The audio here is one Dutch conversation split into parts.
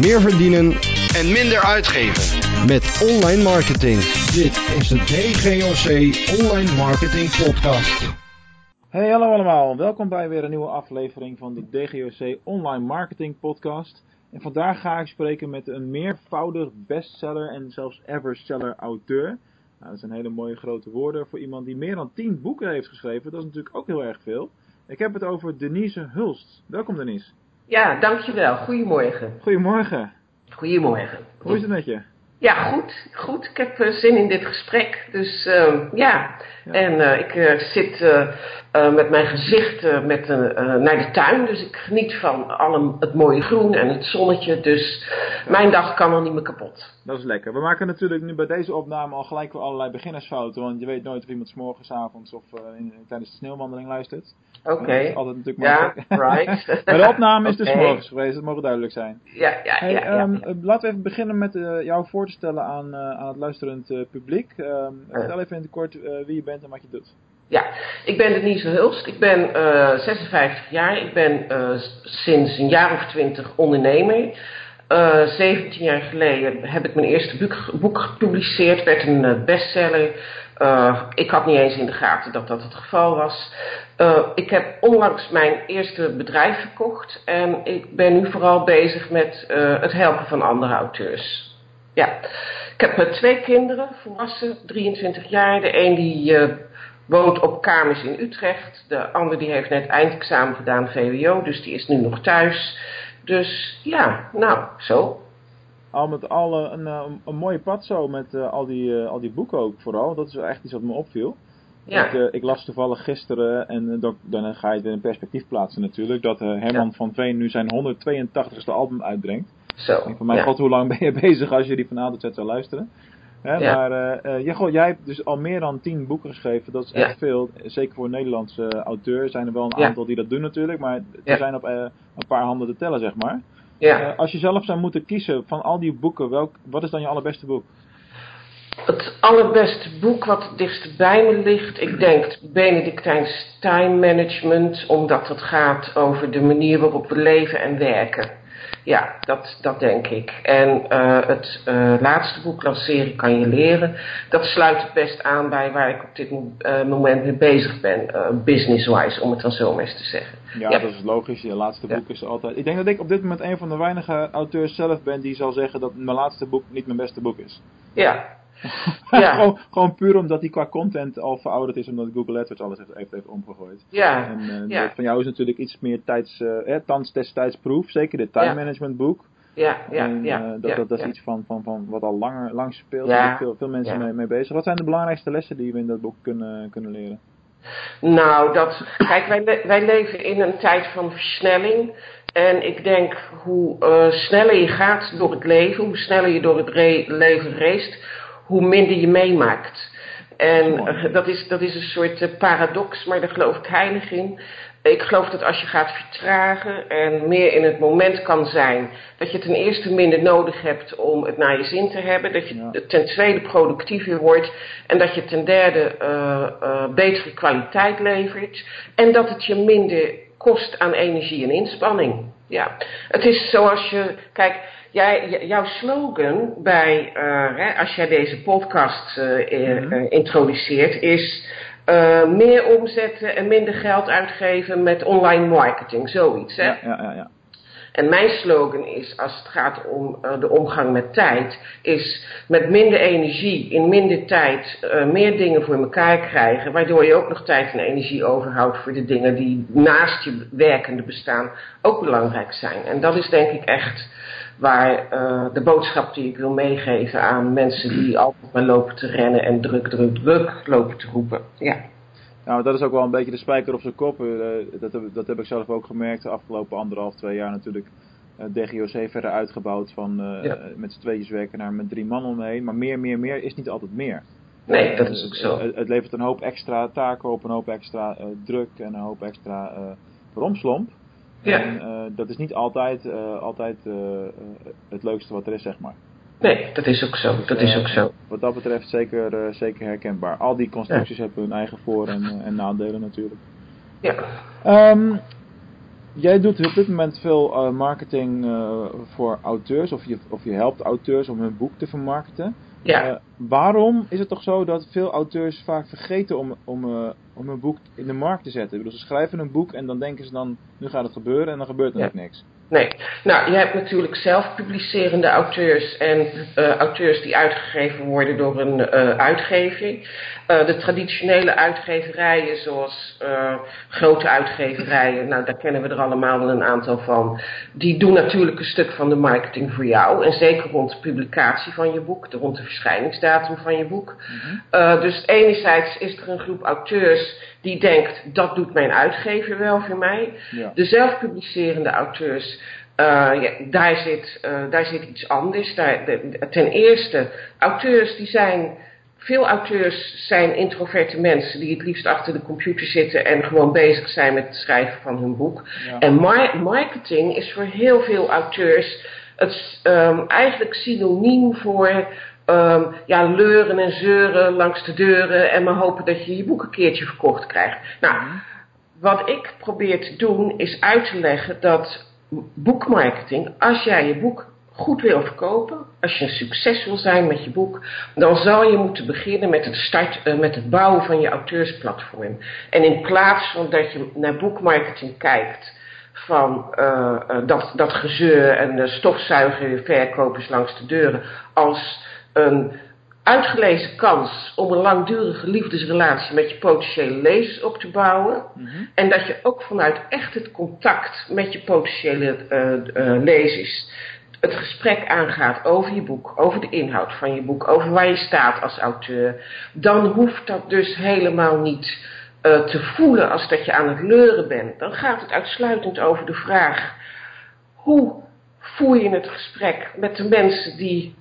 meer verdienen en minder uitgeven. met online marketing. Dit is de DGOC Online Marketing Podcast. Hey, hallo allemaal. Welkom bij weer een nieuwe aflevering van de DGOC Online Marketing Podcast. En vandaag ga ik spreken met een meervoudig bestseller en zelfs everseller auteur. Nou, dat zijn hele mooie grote woorden voor iemand die meer dan 10 boeken heeft geschreven. Dat is natuurlijk ook heel erg veel. Ik heb het over Denise Hulst. Welkom Denise. Ja, dankjewel. Goedemorgen. Goedemorgen. Goedemorgen. Hoe is het met je? Ja, goed. Goed. Ik heb eh, zin in dit gesprek. Dus ehm, ja. Ja. En eh, ik eh, zit met mijn gezicht met, een, naar de tuin. Dus ik geniet van alle, het mooie groen en het zonnetje. Dus mijn dag kan al niet meer kapot. Dat is lekker. We maken natuurlijk nu bij deze opname al gelijk weer allerlei beginnersfouten. Want je weet nooit of iemand 's morgens, avonds of in- tijdens de sneeuwwandeling luistert. Oké. Dat is altijd natuurlijk Ja, right. Maar de opname is dus Oké. morgens geweest, dat mogen duidelijk zijn. Ja, ja, Hey, ja. ja. ehm, eh, laten we even beginnen met eh, jou voor stellen aan, eh, aan het luisterend eh, publiek. Ehm, vertel even in het kort eh, wie je bent en wat je doet. Ja, ik ben Denise Hulst. Ik ben eh 56 jaar. Ik ben sinds een jaar of twintig ondernemer. Eh 17 jaar geleden heb ik mijn eerste boek, boek gepubliceerd. werd een bestseller. Ik had niet eens in de gaten dat dat het geval was. Ik heb onlangs mijn eerste bedrijf verkocht. En ik ben nu vooral bezig met het helpen van andere auteurs. Ja, ik heb twee kinderen, volwassen, 23 jaar. De een die eh, woont op kamers in Utrecht. De ander die heeft net eindexamen gedaan, VWO, dus die is nu nog thuis. Dus ja, nou, zo. Al met al eh, een, een mooie pad zo met eh, al, die, al die boeken ook vooral. Dat is echt iets wat me opviel. Ja, Ik, ik las toevallig gisteren, en dan, dan ga je het in perspectief plaatsen natuurlijk, dat Herman Ja. van Veen nu zijn 182ste album uitbrengt. Zo. Mijn ja. god, hoe lang ben je bezig als je die van A tot Z zou luisteren? Hè, Ja. Maar ja, goh, jij hebt dus al meer dan 10 boeken geschreven, dat is echt veel. Zeker voor een Nederlandse eh, auteur zijn er wel een aantal die dat doen natuurlijk, maar er zijn op een paar handen te tellen zeg maar. ja. Als je zelf zou moeten kiezen van al die boeken, welk, wat is dan je allerbeste boek? Het allerbeste boek wat het dichtst bij me ligt, ik denk Benedictijns Time Management, omdat het gaat over de manier waarop we leven en werken. Ja, dat, dat denk ik. En eh, het eh, laatste boek, Lanceren kan je leren, dat sluit het best aan bij waar ik op dit eh, moment mee bezig ben, business-wise, om het dan zo maar eens te zeggen. Ja, Ja. dat is logisch. Je laatste Ja. boek is altijd. Ik denk dat ik op dit moment een van de weinige auteurs zelf ben die zal zeggen dat mijn laatste boek niet mijn beste boek is. Ja, Ja. gewoon, gewoon puur omdat die qua content al verouderd is, omdat Google AdWords alles heeft, heeft, heeft omgegooid. ja, En eh, Ja. van jou is natuurlijk iets meer tijds, eh, eh, thans destijdsproef, zeker dit time management boek. ja, ja, en, ja. eh, dat, ja, dat, dat is ja. iets van, van, van wat al langer, lang speelt. Zijn veel, veel mensen mee, mee bezig. Wat zijn de belangrijkste lessen die we in dat boek kunnen, kunnen leren? Nou, dat, kijk, wij, le- wij leven in een tijd van versnelling. En ik denk, hoe sneller je gaat door het leven, hoe sneller je door het re- leven race, hoe minder je meemaakt. En eh, dat, is, dat is een soort eh, paradox, maar daar geloof ik heilig in. Ik geloof dat als je gaat vertragen en meer in het moment kan zijn, dat je ten eerste minder nodig hebt om het naar je zin te hebben, dat je Ja. ten tweede productiever wordt en dat je ten derde eh, betere kwaliteit levert en dat het je minder kost aan energie en inspanning. Ja, het is zoals je, kijk, jij, jouw slogan bij, eh, hè, als jij deze podcast eh, eh, Mhm. introduceert, is meer omzetten en minder geld uitgeven met online marketing, zoiets. Hè? Ja, ja, ja. ja. En mijn slogan is, als het gaat om de omgang met tijd, is met minder energie, in minder tijd, meer dingen voor elkaar krijgen, waardoor je ook nog tijd en energie overhoudt voor de dingen die naast je werkende bestaan ook belangrijk zijn. En dat is denk ik echt waar eh, de boodschap die ik wil meegeven aan mensen die altijd maar lopen te rennen en druk, druk, druk lopen te roepen. Ja. Nou, dat is ook wel een beetje de spijker op zijn kop. Eh, dat, heb, dat heb ik zelf ook gemerkt de afgelopen anderhalf, twee jaar natuurlijk. eh DGOC verder uitgebouwd van Ja. met z'n tweetjes werken naar met drie man omheen. Maar meer, meer, meer is niet altijd meer. Nee, dat is ook zo. Het, het levert een hoop extra taken op, een hoop extra druk en een hoop extra romslomp. Ja. En eh, dat is niet altijd, eh, altijd eh, het leukste wat er is, zeg maar. Nee, dat is ook zo. Dat is ook zo. Wat dat betreft zeker, zeker herkenbaar. Al die constructies hebben hun eigen voor- en, en nadelen natuurlijk. Ja. Ehm, Jij doet op dit moment veel marketing voor auteurs, of je, of je helpt auteurs om hun boek te vermarkten. Ja. Uh, waarom is het toch zo dat veel auteurs vaak vergeten om, om, om hun boek in de markt te zetten? Ik bedoel, ze schrijven een boek en dan denken ze dan, nu gaat het gebeuren en dan gebeurt er ja. ook niks. Nee. Nou, je hebt natuurlijk zelf publicerende auteurs en uh, auteurs die uitgegeven worden door een uh, uitgeving. Uh, de traditionele uitgeverijen, zoals grote uitgeverijen, nou daar kennen we er allemaal wel een aantal van. Die doen natuurlijk een stuk van de marketing voor jou. En zeker rond de publicatie van je boek, rond de verschijningsdatum van je boek. Mm -hmm. dus enerzijds is er een groep auteurs die denkt, dat doet mijn uitgever wel voor mij. Ja. De zelfpublicerende auteurs, uh, ja, daar, zit, uh, daar zit iets anders. Daar, de, ten eerste, auteurs die zijn, veel auteurs zijn introverte mensen die het liefst achter de computer zitten en gewoon bezig zijn met het schrijven van hun boek. Ja. En mar marketing is voor heel veel auteurs het, um, eigenlijk synoniem voor Um, ja, leuren en zeuren langs de deuren en maar hopen dat je je boek een keertje verkocht krijgt. Nou, wat ik probeer te doen is uit te leggen dat boekmarketing, als jij je boek goed wil verkopen, als je een succes wil zijn met je boek, dan zal je moeten beginnen met het, start, uh, met het bouwen van je auteursplatform. En in plaats van dat je naar boekmarketing kijkt, van uh, uh, dat, dat gezeur en de stofzuigen verkopers langs de deuren, als een uitgelezen kans om een langdurige liefdesrelatie met je potentiële lezers op te bouwen. Mhm. En dat je ook vanuit echt het contact met je potentiële uh, uh, lezers het gesprek aangaat over je boek, over de inhoud van je boek, over waar je staat als auteur. Dan hoeft dat dus helemaal niet uh, te voelen als dat je aan het leuren bent. Dan gaat het uitsluitend over de vraag: hoe voer je het gesprek met de mensen die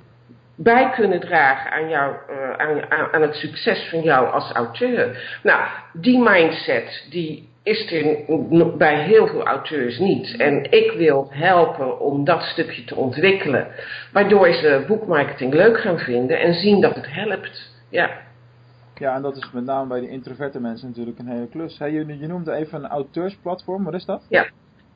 bij kunnen dragen aan, jou, uh, aan, aan, aan, het succes van jou als auteur. Nou, die mindset die is er bij heel veel auteurs niet. En ik wil helpen om dat stukje te ontwikkelen. Waardoor ze boekmarketing leuk gaan vinden en zien dat het helpt. Ja. Ja, en dat is met name bij de introverte mensen natuurlijk een hele klus. Hey, je, je noemde even een auteursplatform, wat is dat? Ja.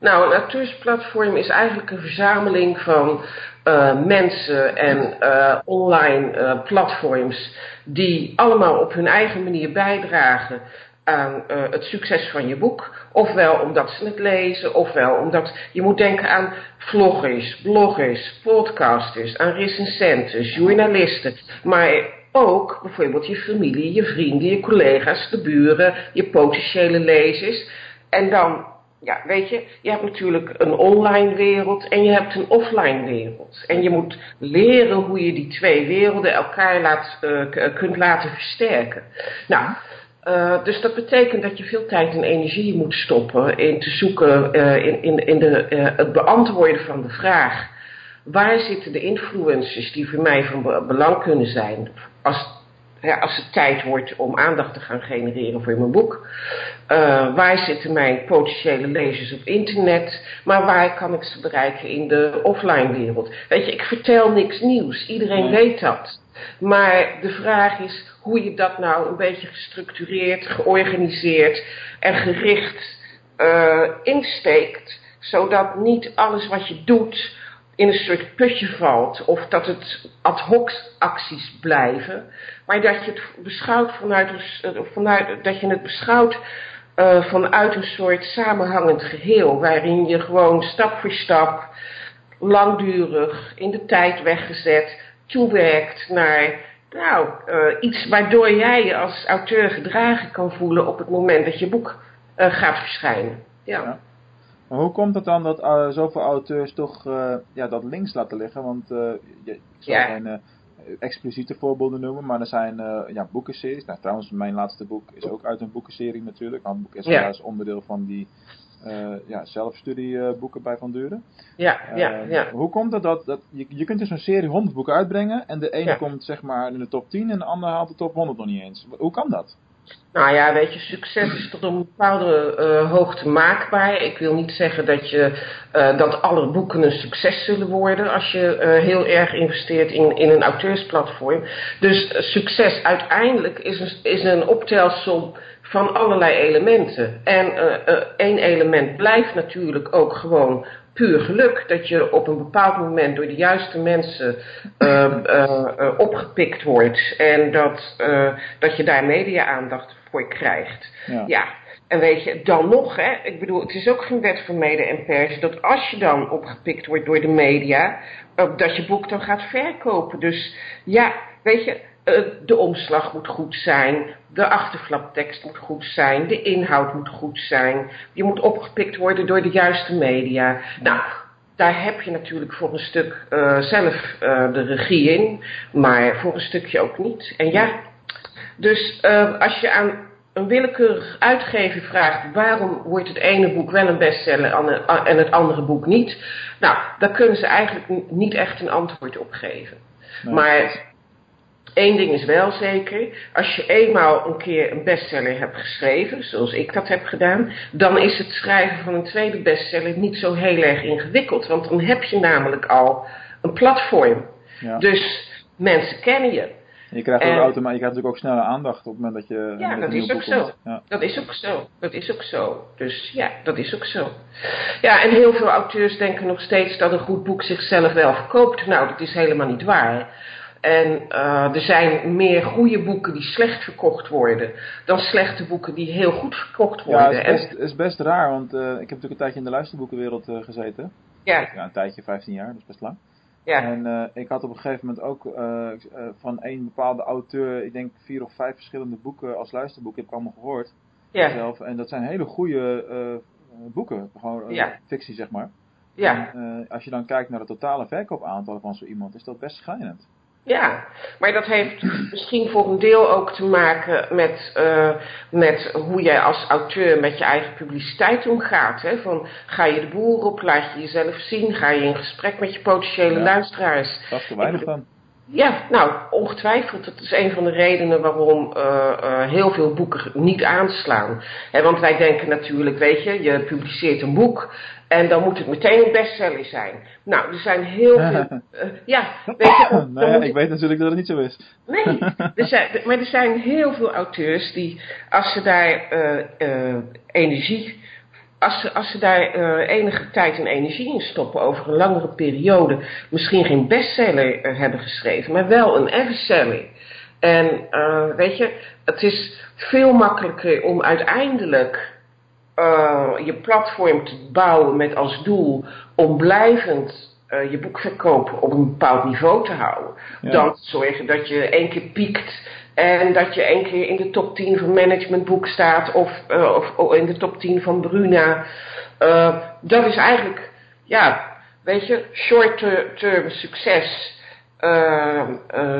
Nou, een auteursplatform is eigenlijk een verzameling van uh, mensen en uh, online uh, platforms die allemaal op hun eigen manier bijdragen aan het succes van je boek. Ofwel omdat ze het lezen, ofwel omdat je moet denken aan vloggers, bloggers, podcasters, aan recensenten, journalisten, maar ook bijvoorbeeld je familie, je vrienden, je collega's, de buren, je potentiële lezers. En dan ja, weet je, je hebt natuurlijk een online wereld en je hebt een offline wereld. En je moet leren hoe je die twee werelden elkaar laat, uh, kunt laten versterken. Nou, uh, dus dat betekent dat je veel tijd en energie moet stoppen in te zoeken in, in, in de, het beantwoorden van de vraag. Waar zitten de influencers die voor mij van belang kunnen zijn als ja, als het tijd wordt om aandacht te gaan genereren voor mijn boek. Uh, waar zitten mijn potentiële lezers op internet? Maar waar kan ik ze bereiken in de offline wereld? Weet je, ik vertel niks nieuws. Iedereen Nee. weet dat. Maar de vraag is hoe je dat nou een beetje gestructureerd, georganiseerd en gericht uh, insteekt. Zodat niet alles wat je doet in een soort putje valt of dat het ad hoc acties blijven, maar dat je het beschouwt vanuit, een, vanuit dat je het beschouwt uh, vanuit een soort samenhangend geheel, waarin je gewoon stap voor stap, langdurig, in de tijd weggezet, toewerkt naar nou, uh, iets waardoor jij je als auteur gedragen kan voelen op het moment dat je boek uh, gaat verschijnen. Ja. Ja. Maar hoe komt het dan dat uh, zoveel auteurs toch uh, ja, dat links laten liggen? Want uh, ik zal Ja. geen expliciete voorbeelden noemen, maar er zijn ja, boekenseries. Nou, trouwens, mijn laatste boek is ook uit een boekenserie natuurlijk. Handboek is Ja. is onderdeel van die ja, zelfstudieboeken bij Van Duren. Ja, ja, ja. Hoe komt het dat, dat je, je kunt dus een serie 100 boeken uitbrengen en de ene Ja. komt zeg maar in de top 10 en de andere haalt de top 100 nog niet eens. Hoe kan dat? Nou ja, weet je, succes is tot een bepaalde uh, hoogte maakbaar. Ik wil niet zeggen dat, je, uh, dat alle boeken een succes zullen worden als je uh, heel erg investeert in, in een auteursplatform. Dus succes uiteindelijk is een, is een optelsom van allerlei elementen. En één element blijft natuurlijk ook gewoon puur geluk. Dat je op een bepaald moment door de juiste mensen opgepikt wordt. En dat, dat je daar media-aandacht voor krijgt. Ja. ja. En weet je, dan nog, hè, ik bedoel, het is ook geen wet van mede en pers, dat als je dan opgepikt wordt door de media, dat je boek dan gaat verkopen. Dus ja, weet je, de omslag moet goed zijn, de achterflaptekst moet goed zijn, de inhoud moet goed zijn. Je moet opgepikt worden door de juiste media. Nou, daar heb je natuurlijk voor een stuk uh, zelf uh, de regie in, maar voor een stukje ook niet. En ja, dus uh, als je aan een willekeurig uitgever vraagt waarom wordt het ene boek wel een bestseller en het andere boek niet, nou, daar kunnen ze eigenlijk niet echt een antwoord op geven. Maar één ding is wel zeker, als je eenmaal een keer een bestseller hebt geschreven, zoals ik dat heb gedaan, dan is het schrijven van een tweede bestseller niet zo heel erg ingewikkeld, want dan heb je namelijk al een platform. Ja. Dus mensen kennen je. Je krijgt, ook je krijgt natuurlijk ook snelle aandacht op het moment dat je. Ja, dat is ook zo. Ja. Dat is ook zo. Dat is ook zo. Dus ja, dat is ook zo. Ja, en heel veel auteurs denken nog steeds dat een goed boek zichzelf wel verkoopt. Nou, dat is helemaal niet waar. En uh, er zijn meer goede boeken die slecht verkocht worden dan slechte boeken die heel goed verkocht worden. Ja, het is best, is best raar, want uh, ik heb natuurlijk een tijdje in de luisterboekenwereld uh, gezeten. Ja. ja. Een tijdje, 15 jaar, dat is best lang. Ja. En ik had op een gegeven moment ook van een bepaalde auteur, ik denk vier of vijf verschillende boeken als luisterboek, heb ik allemaal gehoord. Ja. Zelf. En dat zijn hele goede boeken, gewoon ja. fictie zeg maar. Ja. En, als je dan kijkt naar het totale verkoopaantal van zo iemand, is dat best schijnend. Ja, maar dat heeft misschien voor een deel ook te maken met, uh, met hoe jij als auteur met je eigen publiciteit omgaat. Hè? Van, ga je de boer op, laat je jezelf zien, ga je in gesprek met je potentiële ja, luisteraars. Dat is er weinig van. Ja, nou, ongetwijfeld. Dat is een van de redenen waarom uh, uh, heel veel boeken niet aanslaan. He, want wij denken natuurlijk, weet je, je publiceert een boek en dan moet het meteen een bestseller zijn. Nou, er zijn heel veel... Uh, ja, weet je... Dan, nou ja, ik weet natuurlijk dat het niet zo is. Nee, er zijn, maar er zijn heel veel auteurs die, als ze daar energie als ze, als ze daar uh, enige tijd en energie in stoppen over een langere periode, misschien geen bestseller uh, hebben geschreven, maar wel een everseller. En uh, weet je, het is veel makkelijker om uiteindelijk je platform te bouwen met als doel om blijvend je boekverkoop op een bepaald niveau te houden. Ja. Dan zorgen dat je één keer piekt en dat je één keer in de top 10 van managementboek staat of, uh, of, of, in de top 10 van Bruna. Uh, dat is eigenlijk, ja, weet je, short-term succes uh,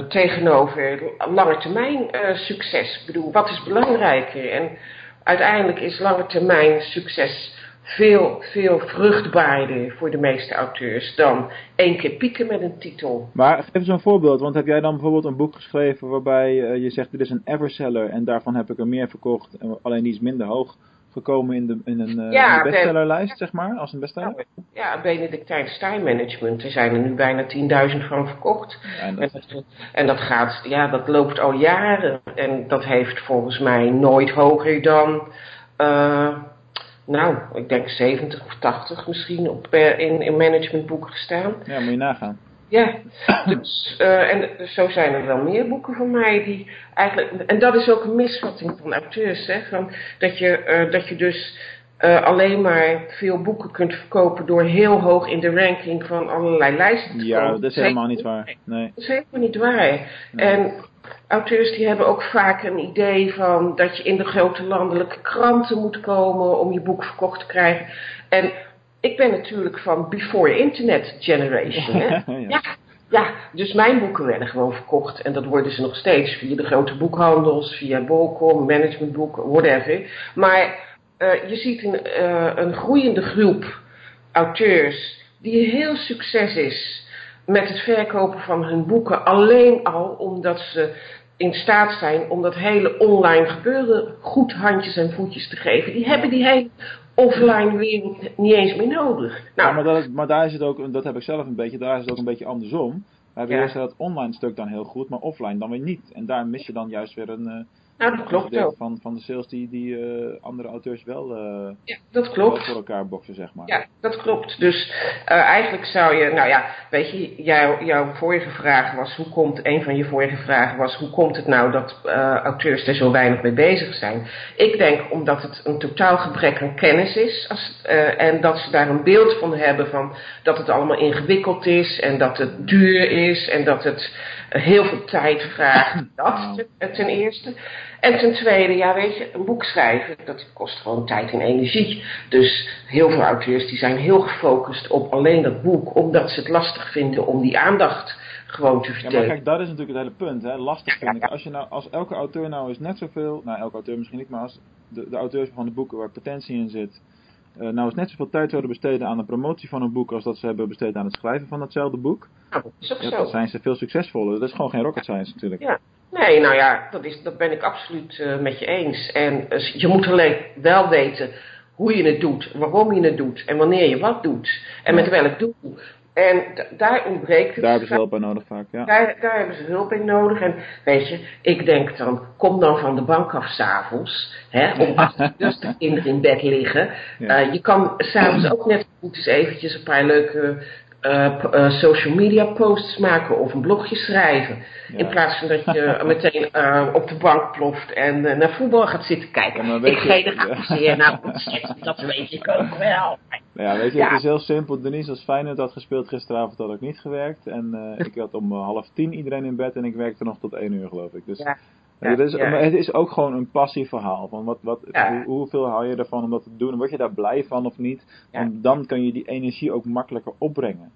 tegenover lange termijn succes. Ik bedoel, wat is belangrijker? En uiteindelijk is lange termijn succes veel, veel vruchtbaarder voor de meeste auteurs dan één keer pieken met een titel. Maar geef eens een voorbeeld, want heb jij dan bijvoorbeeld een boek geschreven waarbij uh, je zegt dit is een everseller en daarvan heb ik er meer verkocht, alleen die is minder hoog gekomen in, de, in een uh, ja, bestsellerlijst, zeg maar, als een bestseller? Ja, Benedictijn Style Management, er zijn er nu bijna 10.000 van verkocht. Ja, en, dat... En, dat, gaat, ja, dat loopt al jaren en dat heeft volgens mij nooit hoger dan... Uh, nou, ik denk 70 of 80 misschien op, uh, in, in managementboeken gestaan. Ja, moet je nagaan. Ja, dus, uh, en zo zijn er wel meer boeken van mij die eigenlijk... En dat is ook een misvatting van auteurs, hè. Van, dat, je, uh, dat je dus uh, alleen maar veel boeken kunt verkopen door heel hoog in de ranking van allerlei lijsten te komen. Ja, dat is helemaal niet waar. Nee. Dat is helemaal niet waar. Nee. En auteurs die hebben ook vaak een idee van dat je in de grote landelijke kranten moet komen om je boek verkocht te krijgen. En ik ben natuurlijk van before internet generation. Hè? ja. ja. ja, dus mijn boeken werden gewoon verkocht en dat worden ze nog steeds via de grote boekhandels, via Bol.com, managementboeken, whatever. Maar uh, je ziet een, uh, een groeiende groep auteurs die heel succes is met het verkopen van hun boeken alleen al omdat ze in staat zijn om dat hele online gebeuren goed handjes en voetjes te geven. Die hebben die hele offline wereld niet eens meer nodig. Nou, ja, maar, dat is, maar daar is het ook, dat heb ik zelf een beetje, daar is het ook een beetje andersom. We hebben ja. dat online stuk dan heel goed, maar offline dan weer niet. En daar mis je dan juist weer een, Nou, dat klopt gedeelte ook. Van, van de sales die, die eh, andere auteurs wel, eh, Ja, dat wel klopt. voor elkaar boksen, zeg maar. Ja, dat klopt. Dus eh, eigenlijk zou je, nou ja, weet je, jouw, jouw vorige vraag was, hoe komt, een van je vorige vragen was, hoe komt het nou dat auteurs er zo weinig mee bezig zijn? Ik denk omdat het een totaal gebrek aan kennis is als, en dat ze daar een beeld van hebben van dat het allemaal ingewikkeld is en dat het duur is en dat het heel veel tijd vraagt. Dat ten, ten eerste. En ten tweede, ja weet je, een boek schrijven, dat kost gewoon tijd en energie. Dus heel veel auteurs die zijn heel gefocust op alleen dat boek, omdat ze het lastig vinden om die aandacht gewoon te Ja, maar kijk, dat is natuurlijk het hele punt. Hè? Lastig vind ik. Als, je nou, als elke auteur nou eens net zoveel, nou elke auteur misschien niet, maar als de, de auteurs van de boeken waar potentie in zit, eh, nou eens net zoveel tijd zouden besteden aan de promotie van een boek als dat ze hebben besteed aan het schrijven van datzelfde boek, Nou, dat ja, zo. dan zijn ze veel succesvoller. Dat is gewoon geen rocket science natuurlijk. Ja. Nee, nou ja, dat, is, dat ben ik absoluut eh, met je eens. En eh, je moet alleen wel weten hoe je het doet, waarom je het doet en wanneer je wat doet en met welk doel. En daar ontbreekt het. Daar hebben ze hulp bij nodig vaak, ja. Daar, daar hebben ze hulp in nodig. En weet je, ik denk dan, kom dan van de bank af s'avonds. Om acht uur dus de kinderen in bed liggen. Ja. Eh, je kan s'avonds ook net goed eens eventjes een paar leuke eh, eh, social media posts maken of een blogje schrijven. Ja. In plaats van dat je meteen eh, op de bank ploft en naar voetbal gaat zitten kijken. Ja, ik je ja. nou dat weet ik ook wel. Ja, weet je, het is heel simpel. Denise als Feyenoord had gespeeld gisteravond, had ook niet gewerkt. En ik had om half tien iedereen in bed en ik werkte nog tot één uur, geloof ik. Dus Ja. is, Ja. maar het is ook gewoon een passieverhaal. Van wat, wat, Ja. hoe, hoeveel hou je ervan om dat te doen? En word je daar blij van of niet? Want dan kan je die energie ook makkelijker opbrengen.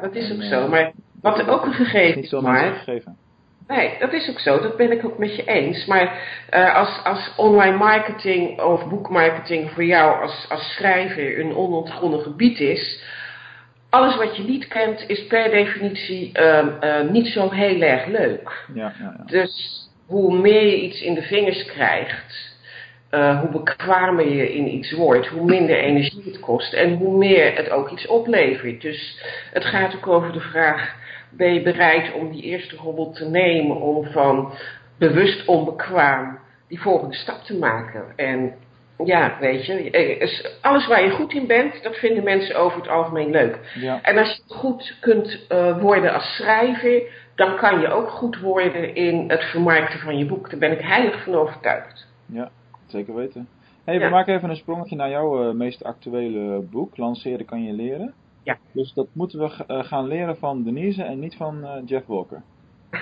Dat is ook En, zo. eh, Maar wat er ook een gegeven niet is, mensen maar gegeven. Nee, dat is ook zo. Dat ben ik ook met je eens. Maar eh, als, als online marketing of boekmarketing voor jou als, als schrijver een onontgonnen gebied is, alles wat je niet kent is per definitie ehm, eh, niet zo heel erg leuk. Ja, ja, ja. Dus hoe meer je iets in de vingers krijgt, eh, hoe bekwamer je in iets wordt, hoe minder energie het kost en hoe meer het ook iets oplevert. Dus het gaat ook over de vraag, ben je bereid om die eerste hobbel te nemen om van bewust onbekwaam die volgende stap te maken? En ja, weet je, eh, alles waar je goed in bent, dat vinden mensen over het algemeen leuk. ja. En als je goed kunt eh, worden als schrijver, dan kan je ook goed worden in het vermarkten van je boek. Daar ben ik heilig van overtuigd. Ja, zeker weten. Hey, we maken even een sprongetje naar jouw eh, meest actuele boek, Lanceren kan je leren. Ja. Dus dat moeten we eh, gaan leren van Denise en niet van eh, Jeff Walker.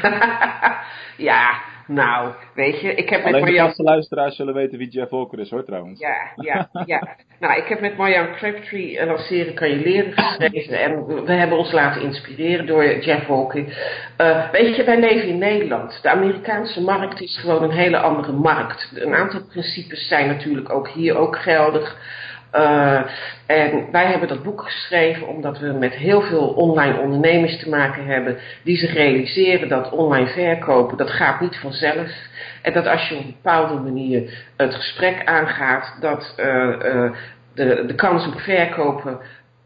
ja, nou, weet je, ik heb met Alleen de Marjan... vaste luisteraars zullen weten wie Jeff Walker is hoor trouwens. Ja, ja, ja. Nou, ik heb met Marjan Crabtree eh, Lanceren kan je leren geschreven. En we- we hebben ons laten inspireren door Jeff Walker. Eh, weet je, wij leven in Nederland. De Amerikaanse markt is gewoon een hele andere markt. Een aantal principes zijn natuurlijk ook hier ook geldig. Eh, en wij hebben dat boek geschreven omdat we met heel veel online ondernemers te maken hebben die zich realiseren dat online verkopen, dat gaat niet vanzelf. En dat als je op een bepaalde manier het gesprek aangaat, dat eh, eh, de, de kans op verkopen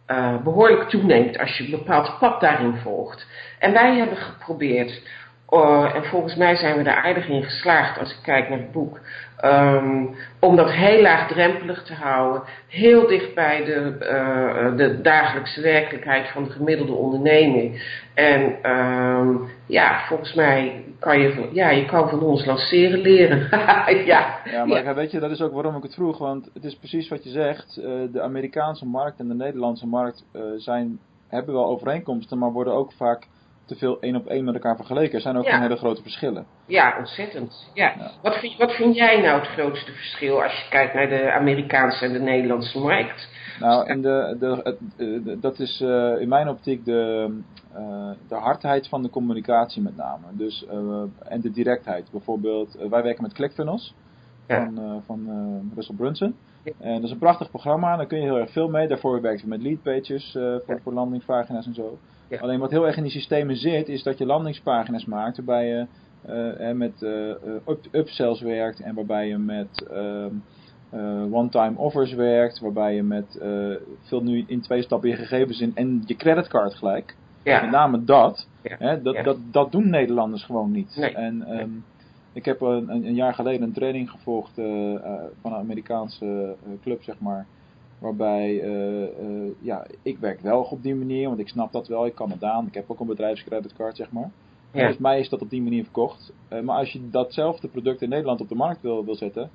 eh, behoorlijk toeneemt als je een bepaald pad daarin volgt. En wij hebben geprobeerd, eh, en volgens mij zijn we daar aardig in geslaagd als ik kijk naar het boek, ehm, om dat heel laagdrempelig te houden, heel dicht bij de, eh, de dagelijkse werkelijkheid van de gemiddelde ondernemer. En ehm, ja, volgens mij kan je, van- ja, je kan van ons lanceren leren. ja. Ja, maar weet je, dat is ook waarom ik het vroeg. Want het is precies wat je zegt. eh, de Amerikaanse markt en de Nederlandse markt zijn, hebben wel overeenkomsten, maar worden ook vaak te veel één op één met elkaar vergeleken. Er zijn ook Ja. hele grote verschillen. Ja, ontzettend. Ja. Ja. Wat, vind, wat vind jij nou het grootste verschil als je kijkt naar de Amerikaanse en de Nederlandse markt? Nou, en de, eh, de- dat is eh, in mijn optiek de, eh, de hardheid van de communicatie met name. Dus, en de directheid. Bijvoorbeeld, wij werken met ClickFunnels Ja. van, van Russell Brunson. En dat is een prachtig programma, daar kun je heel erg veel mee. Daarvoor werken we met leadpages eh, voor, voor landingspagina's en zo. Alleen wat heel erg in die systemen zit, is dat je landingspagina's maakt waarbij je eh, eh, met eh, eh, up, upsells werkt en waarbij je met ehm, eh, one-time offers werkt, waarbij je met eh vul nu in twee stappen je gegevens in en je creditcard gelijk. Met Ja, name dat. Ja. Hè, dat, Ja. dat, dat doen Nederlanders gewoon niet. Nee. En ehm, Ik heb een, een, jaar geleden een training gevolgd van een Amerikaanse club, zeg maar. Waarbij, ja, ik werk wel op die manier, want ik snap dat wel. Ik kan het aan. Ik heb ook een bedrijfscreditcard, zeg maar. Ja. Volgens mij is dat op die manier verkocht. maar als je datzelfde product in Nederland op de markt wil, wil zetten,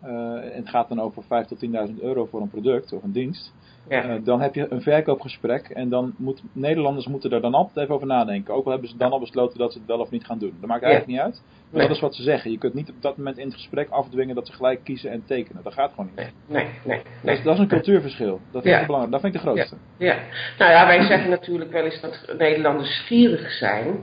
en het gaat dan over 5 tot 10.000 euro voor een product of een dienst, ja. Eh, dan heb je een verkoopgesprek en dan moet Nederlanders moeten er dan altijd even over nadenken. Ook al hebben ze dan al besloten dat ze het wel of niet gaan doen. Dat maakt eigenlijk niet uit. Maar dat is wat ze zeggen. Je kunt niet op dat moment in het gesprek afdwingen dat ze gelijk kiezen en tekenen. Dat gaat gewoon niet. Nee, nee, nee. Dat, is, dat, is, een cultuurverschil. Dat vind ik belangrijk. Dat vind ik de grootste. Ja. ja. Nou ja, wij zeggen natuurlijk wel eens dat Nederlanders gierig zijn.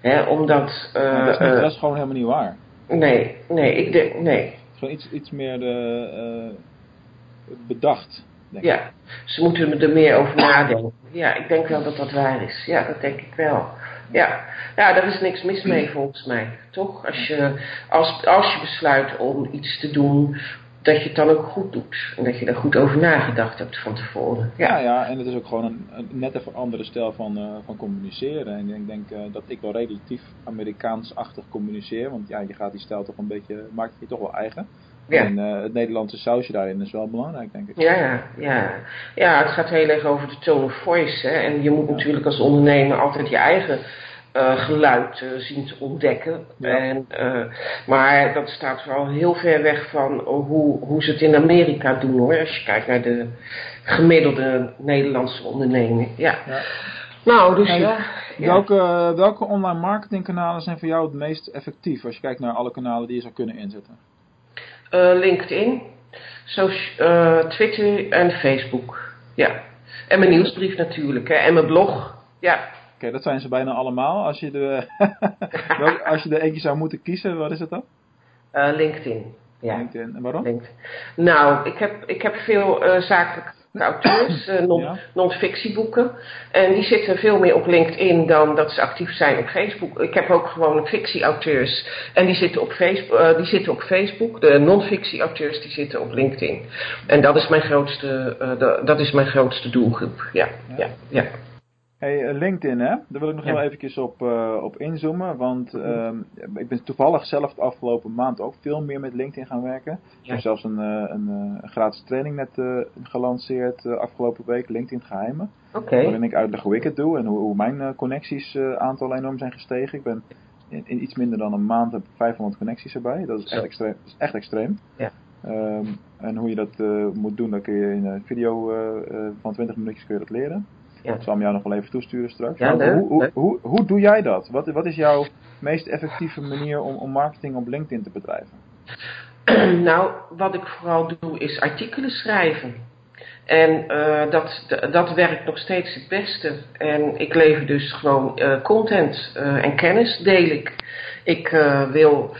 Hè, omdat... Uh, dat, is niet, dat, is gewoon helemaal niet waar. Nee, nee, ik denk... Nee. Gewoon iets, iets meer de, uh, bedacht ja, ze moeten er meer over nadenken. Ja, ik denk wel dat dat waar is. Ja, dat denk ik wel. Ja, ja daar is niks mis mee volgens mij. Toch? Als je, als, als je besluit om iets te doen, dat je het dan ook goed doet. En dat je er goed over nagedacht hebt van tevoren. Ja, ja, en het is ook gewoon een, een net even andere stijl van, uh, van communiceren. En ik denk uh, dat ik wel relatief Amerikaans-achtig communiceer. Want ja, je gaat die stijl toch een beetje, maakt je toch wel eigen. Ja. En uh, het Nederlandse sausje daarin is wel belangrijk, denk ik. Ja, ja. ja, het gaat heel erg over de tone of voice. Hè? En je moet natuurlijk als ondernemer altijd je eigen uh, geluid uh, zien te ontdekken. Ja. En, maar dat staat wel heel ver weg van hoe, hoe ze het in Amerika doen hoor. Als je kijkt naar de gemiddelde Nederlandse onderneming. Ja. ja. Nou, dus ja. Welke, welke online marketingkanalen zijn voor jou het meest effectief als je kijkt naar alle kanalen die je zou kunnen inzetten? Uh, LinkedIn, uh, Twitter en Facebook. Ja. En mijn nieuwsbrief natuurlijk. Hè. En mijn blog. Ja. Oké, dat zijn ze bijna allemaal. Als je, de, als je er eentje zou moeten kiezen, wat is het dan? Uh, LinkedIn. Ja. LinkedIn. En waarom? LinkedIn. Nou, ik heb, ik heb veel zakelijk auteurs, uh, non-fictieboeken. En die zitten veel meer op LinkedIn dan dat ze actief zijn op Facebook. Ik heb ook gewoon fictie-auteurs en die zitten op Facebook. Uh, die zitten op Facebook. De non-fictie-auteurs die zitten op LinkedIn. En dat is mijn grootste, uh, de, dat is mijn grootste doelgroep. Ja, ja, ja. Hey, eh, LinkedIn, hè? Daar wil ik nog ja. heel eventjes op, uh, op inzoomen. Want uh, ik ben toevallig zelf de afgelopen maand ook veel meer met LinkedIn gaan werken. Ik heb zelfs een, uh, een, gratis training net gelanceerd afgelopen week, LinkedIn Geheimen. Okay. Waarin ik uitleg hoe ik het doe en hoe, hoe mijn connecties aantal enorm zijn gestegen. Ik ben in, in, iets minder dan een maand heb 500 connecties erbij. Dat is echt extreem. Dat is echt extreem. Ja. Um, en hoe je dat moet doen, dat kun je in een video van 20 minuutjes kun je dat leren. Ja. Ik zal hem jou nog wel even toesturen straks. Ja, hoe, hoe, hoe, hoe, doe jij dat? Wat, wat is jouw meest effectieve manier om, om marketing op LinkedIn te bedrijven? Nou, wat ik vooral doe is artikelen schrijven. En uh, dat, dat werkt nog steeds het beste. En ik lever dus gewoon uh, content uh, en kennis deel ik. Ik wil,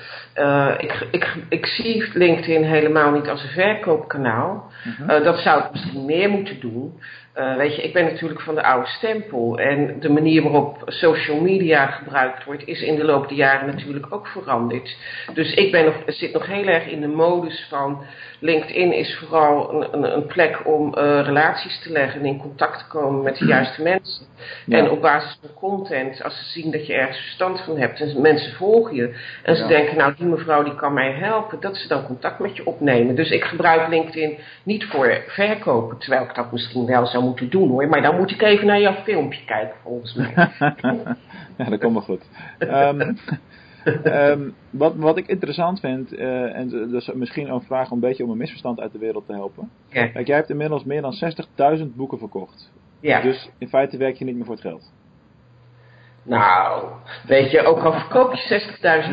ik, ik, ik zie LinkedIn helemaal niet als een verkoopkanaal. Mm -hmm. dat zou ik misschien meer moeten doen. Uh, weet je, ik ben natuurlijk van de oude stempel. En de manier waarop social media gebruikt wordt, is in de loop der jaren natuurlijk ook veranderd. Dus ik ben nog, zit nog heel erg in de modus van. LinkedIn is vooral een, een, een plek om uh, relaties te leggen en in contact te komen met de juiste mensen. Ja. En op basis van content, als ze zien dat je ergens verstand van hebt en mensen volgen je. En ze ja. denken, nou die mevrouw die kan mij helpen, dat ze dan contact met je opnemen. Dus ik gebruik LinkedIn niet voor verkopen, terwijl ik dat misschien wel zou moeten doen hoor. Maar dan moet ik even naar jouw filmpje kijken volgens mij. ja, dat komt wel goed. Um, um, wat, wat ik interessant vind, uh, en dus misschien een vraag om een beetje om een misverstand uit de wereld te helpen. Ja. Kijk, jij hebt inmiddels meer dan 60.000 boeken verkocht. Ja. Dus in feite werk je niet meer voor het geld. Nou, weet je, ook al verkoop je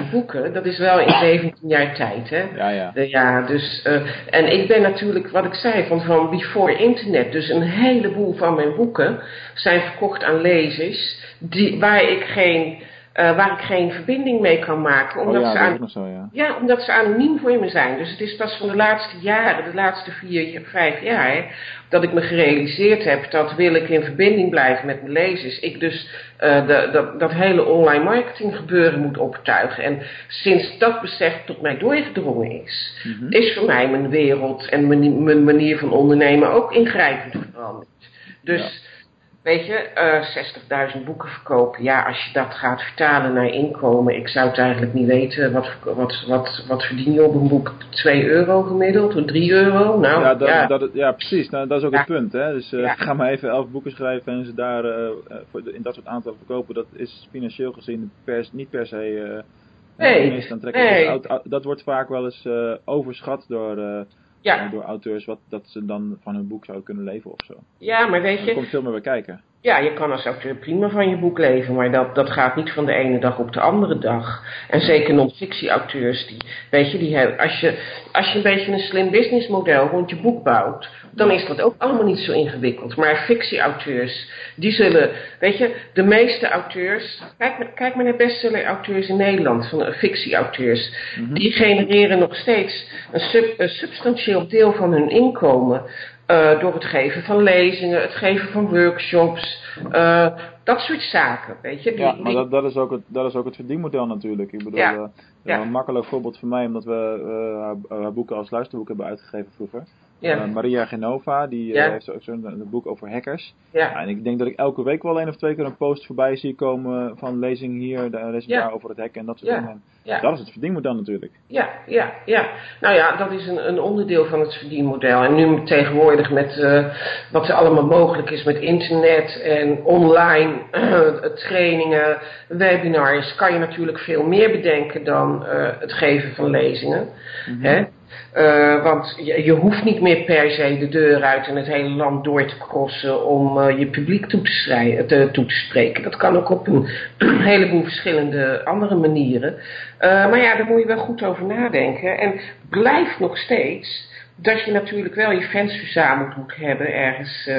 60.000 boeken, dat is wel in 17 jaar tijd, hè? Ja, ja. Ja, dus, uh, en ik ben natuurlijk, wat ik zei, van, van before internet. Dus een heleboel van mijn boeken zijn verkocht aan lezers die, waar ik geen uh, waar ik geen verbinding mee kan maken. Omdat, oh ja, ze aan... zo, ja. Ja, omdat ze anoniem voor me zijn. Dus het is pas van de laatste jaren, de laatste vier, vijf jaar, dat ik me gerealiseerd heb dat wil ik in verbinding blijven met mijn lezers, ik dus uh, de, dat, dat hele online marketing gebeuren moet optuigen. En sinds dat besef tot mij doorgedrongen is, mm -hmm. is voor mij mijn wereld en mijn, mijn manier van ondernemen ook ingrijpend veranderd. Dus weet je, eh 60.000 boeken verkopen. Ja, als je dat gaat vertalen naar inkomen, ik zou het eigenlijk niet weten. Wat, wat, wat, wat verdien je op een boek? 2 euro gemiddeld? Of 3 euro? Nou, ja, dat, ja. Dat, ja, precies. Nou, dat is ook Ja. het punt. Hè? Dus eh, ga maar even elf boeken schrijven en ze daar eh, eh, in dat soort aantallen verkopen. Dat is financieel gezien per, niet per se eh Nee, nee. Dus dat wordt vaak wel eens eh, overschat door, eh, ja, door auteurs, wat, dat ze dan van hun boek zouden kunnen leven of zo. ja, maar weet Er je, komt veel meer bij kijken. Ja, je kan als auteur prima van je boek leven, maar dat, dat gaat niet van de ene dag op de andere dag. En zeker non-fictie-auteurs, die, weet je, die hebben, als, je, als je een beetje een slim businessmodel rond je boek bouwt, dan is dat ook allemaal niet zo ingewikkeld. Maar fictie-auteurs, die zullen, weet je, de meeste auteurs, kijk, maar- kijk maar naar bestseller-auteurs in Nederland, van eh, fictie-auteurs, die genereren nog steeds een, sub, een substantieel deel van hun inkomen eh, door het geven van lezingen, het geven van workshops, eh, dat soort zaken, weet je. Die, Ja, maar dat, dat, is ook het, dat is ook het verdienmodel natuurlijk. Ik bedoel, Ja. eh, Ja. een makkelijk voorbeeld voor mij, omdat we haar, haar boeken als luisterboek hebben uitgegeven vroeger. Ja, Eh, Maria Genova, die eh, heeft ook zo'n boek over hackers. ja, en ik denk dat ik elke week wel één of twee keer een post voorbij zie komen van lezing hier, de lezing daar over het hacken en dat soort Ja. dingen. Dat is het verdienmodel natuurlijk. Ja, ja, ja. Nou ja, dat is een, een onderdeel van het verdienmodel. En nu tegenwoordig met eh, wat er allemaal mogelijk is met internet en online trainingen, webinars, kan je natuurlijk veel meer bedenken dan het geven van lezingen. Hè? Eh, want je, je hoeft niet meer per se de deur uit en het hele land door te crossen om eh, je publiek toe te, toe te spreken. Dat kan ook op een heleboel verschillende andere manieren. Eh, maar ja, daar moet je wel goed over nadenken. En blijft nog steeds dat je natuurlijk wel je fans verzameld moet hebben ergens.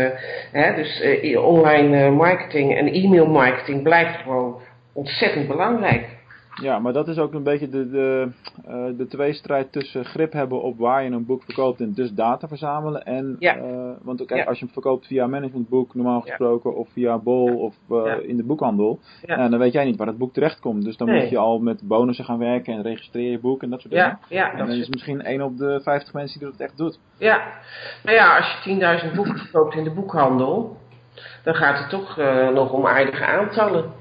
hè, dus online marketing en e-mail marketing blijft gewoon ontzettend belangrijk. Ja, maar dat is ook een beetje de, de, eh, de tweestrijd tussen grip hebben op waar je een boek verkoopt en dus data verzamelen. En, Ja. eh, want kijk, Ja. als je hem verkoopt via managementboek normaal Ja. gesproken of via Bol of eh, in de boekhandel, dan weet jij niet waar het boek terechtkomt. Dus dan Nee. moet je al met bonussen gaan werken en registreer je boek en dat soort dingen. En dat dan is het misschien één op de 50 mensen die dat echt doet. Ja, nou ja, als je 10.000 boeken verkoopt in de boekhandel, dan gaat het toch eh, nog om aardige aantallen.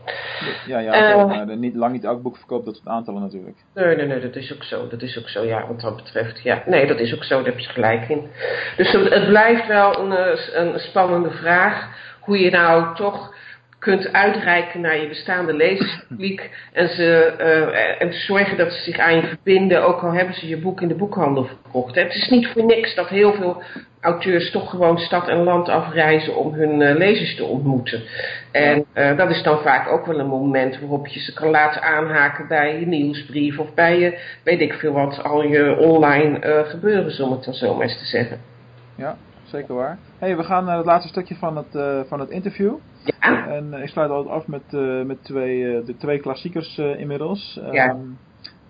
Ja, ja, Eh. maar niet, lang niet elk boek verkoopt dat soort aantallen natuurlijk. Nee, nee, nee, dat is ook zo. Dat is ook zo, ja, wat dat betreft. Ja, nee, dat is ook zo, daar heb je gelijk in. Dus het, het blijft wel een, eh, een spannende vraag hoe je nou toch kunt uitreiken naar je bestaande lezerspubliek en, ze, eh, en zorgen dat ze zich aan je verbinden, ook al hebben ze je boek in de boekhandel verkocht. Het is niet voor niks dat heel veel auteurs toch gewoon stad en land afreizen om hun eh, lezers te ontmoeten. En eh, dat is dan vaak ook wel een moment waarop je ze kan laten aanhaken bij je nieuwsbrief of bij je, weet ik veel wat, al je online gebeuren, om het dan zo maar eens te zeggen. Ja, zeker waar. hey, we gaan naar het laatste stukje van het, eh, van het interview. Ja, En eh, ik sluit altijd af met, eh, met twee, de twee klassiekers inmiddels. Ja. Ehm,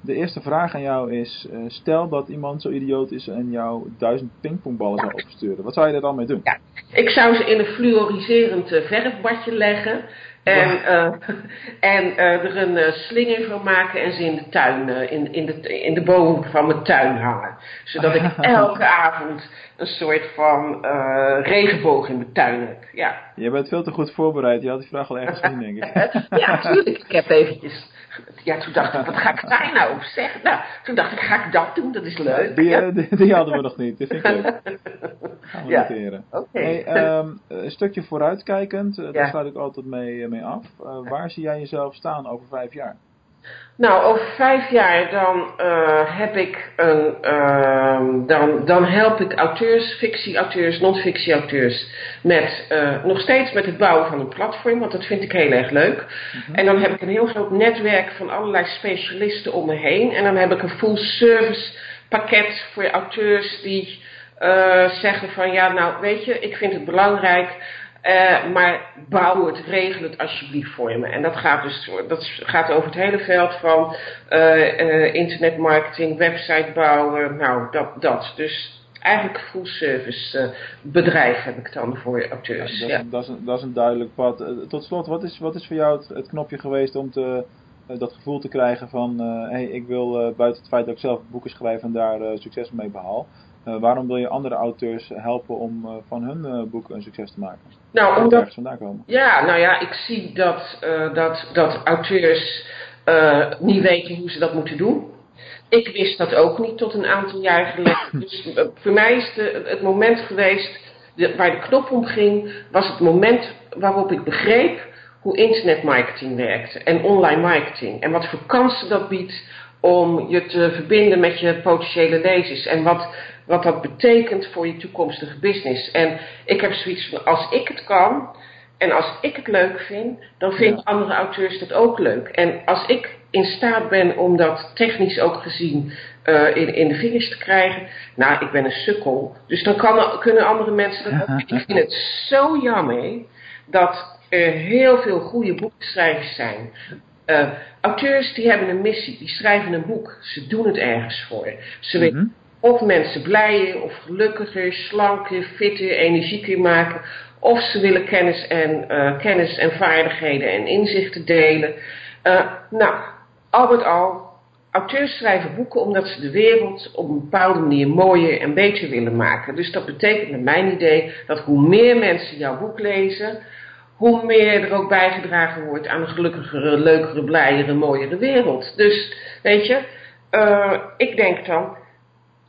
de eerste vraag aan jou is: stel dat iemand zo idioot is en jou duizend pingpongballen zou opsturen. Wat zou je er dan mee doen? Ja. ik zou ze in een fluoriserend verfbadje leggen. En, eh, en eh, er een eh, slinger van maken en ze in de tuin, in, in, de, in de boom van mijn tuin hangen. Zodat ik elke avond een soort van regenboog in mijn tuin heb. Ja. Je bent veel te goed voorbereid. Je had die vraag al ergens gezien, denk ik. ja, tuurlijk. Ik heb eventjes... Ja, toen dacht ik, wat ga ik daar nou op zeggen? Nou, toen dacht ik, ga ik dat doen? Dat is leuk. Die, Ja. die, die hadden we nog niet. Dat vind ik leuk. Gaan we Ja. noteren. Hey, ehm, een stukje vooruitkijkend, daar sluit ik altijd mee, eh, mee af. Eh, waar zie jij jezelf staan over vijf jaar? Nou, over vijf jaar dan eh, heb ik een, ehm, dan, dan help ik auteurs, fictie-auteurs, non-fictie-auteurs met eh, nog steeds met het bouwen van een platform, want dat vind ik heel erg leuk. En dan heb ik een heel groot netwerk van allerlei specialisten om me heen. En dan heb ik een full service pakket voor auteurs die zeggen van ja, nou weet je, ik vind het belangrijk. Eh, maar bouw het, regel het alsjeblieft voor me. En dat gaat dus dat gaat over het hele veld van eh, internetmarketing, website bouwen, nou dat, dat. Dus eigenlijk full service bedrijf heb ik dan voor auteurs. dat, Ja, is, dat, is een, dat is een duidelijk pad. Tot slot, wat is, wat is voor jou het, het knopje geweest om te, dat gevoel te krijgen van... hé, hey, ik wil buiten het feit dat ik zelf boeken schrijf en daar succes mee behaal... waarom wil je andere auteurs helpen om van hun boek een succes te maken? Nou, omdat, ergens vandaan komen. ja, nou ja, ik zie dat, eh, dat, dat auteurs eh, niet weten hoe ze dat moeten doen. Ik wist dat ook niet tot een aantal jaar geleden. Dus eh, voor mij is de, het moment geweest de, waar de knop om ging, was het moment waarop ik begreep hoe internetmarketing werkte en online marketing. En wat voor kansen dat biedt om je te verbinden met je potentiële lezers. En wat, wat dat betekent voor je toekomstige business. En ik heb zoiets van, als ik het kan en als ik het leuk vind, dan vinden andere auteurs dat ook leuk. En als ik in staat ben om dat technisch ook gezien eh, in, in de vingers te krijgen, nou, ik ben een sukkel. Dus dan kan, kunnen andere mensen dat ook. Ik vind het zo jammer dat er heel veel goede boekschrijvers zijn. Uh, auteurs die hebben een missie, die schrijven een boek. Ze doen het ergens voor. Ze willen Mhm. Of mensen blijer of gelukkiger, slanker, fitter, energieker maken. Of ze willen kennis en, eh, kennis en vaardigheden en inzichten delen. Eh, nou, al met al, auteurs schrijven boeken omdat ze de wereld op een bepaalde manier mooier en beter willen maken. Dus dat betekent naar mijn idee dat hoe meer mensen jouw boek lezen, hoe meer er ook bijgedragen wordt aan een gelukkigere, leukere, blijere, mooiere wereld. Dus, weet je, eh, ik denk dan,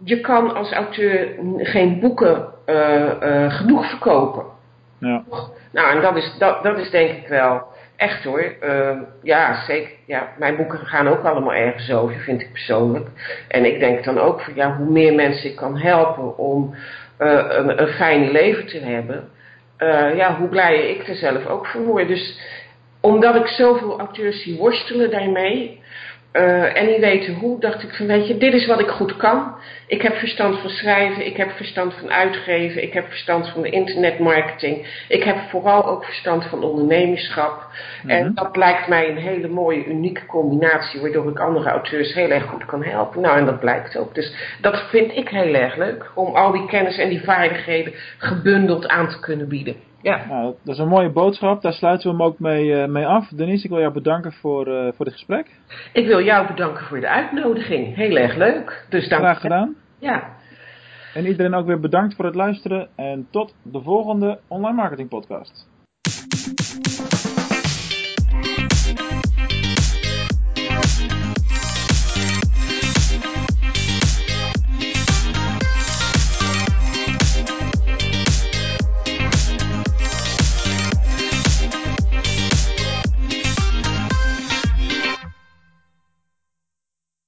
je kan als auteur geen boeken eh, eh, genoeg verkopen. Ja. Nou, en dat is, dat, dat is denk ik wel echt hoor. Eh, ja, zeker. Ja, mijn boeken gaan ook allemaal ergens over, vind ik persoonlijk. En ik denk dan ook van ja, hoe meer mensen ik kan helpen om een, een fijn leven te hebben, ja, hoe blijer ik er zelf ook van word. Dus omdat ik zoveel auteurs zie worstelen daarmee. Eh, en niet weten hoe, dacht ik van weet je, dit is wat ik goed kan. Ik heb verstand van schrijven, ik heb verstand van uitgeven, ik heb verstand van de internetmarketing. Ik heb vooral ook verstand van ondernemerschap. En dat lijkt mij een hele mooie, unieke combinatie, waardoor ik andere auteurs heel erg goed kan helpen. Nou, en dat blijkt ook. Dus dat vind ik heel erg leuk, om al die kennis en die vaardigheden gebundeld aan te kunnen bieden. Ja. Nou, dat- dat is een mooie boodschap. Daar sluiten we hem ook mee, eh, mee af. Denise, ik wil jou bedanken voor, eh, voor dit gesprek. Ik wil jou bedanken voor de uitnodiging. Heel erg leuk. Dus dank Graag gedaan. Ja. En iedereen ook weer bedankt voor het luisteren. En tot de volgende Online Marketing Podcast.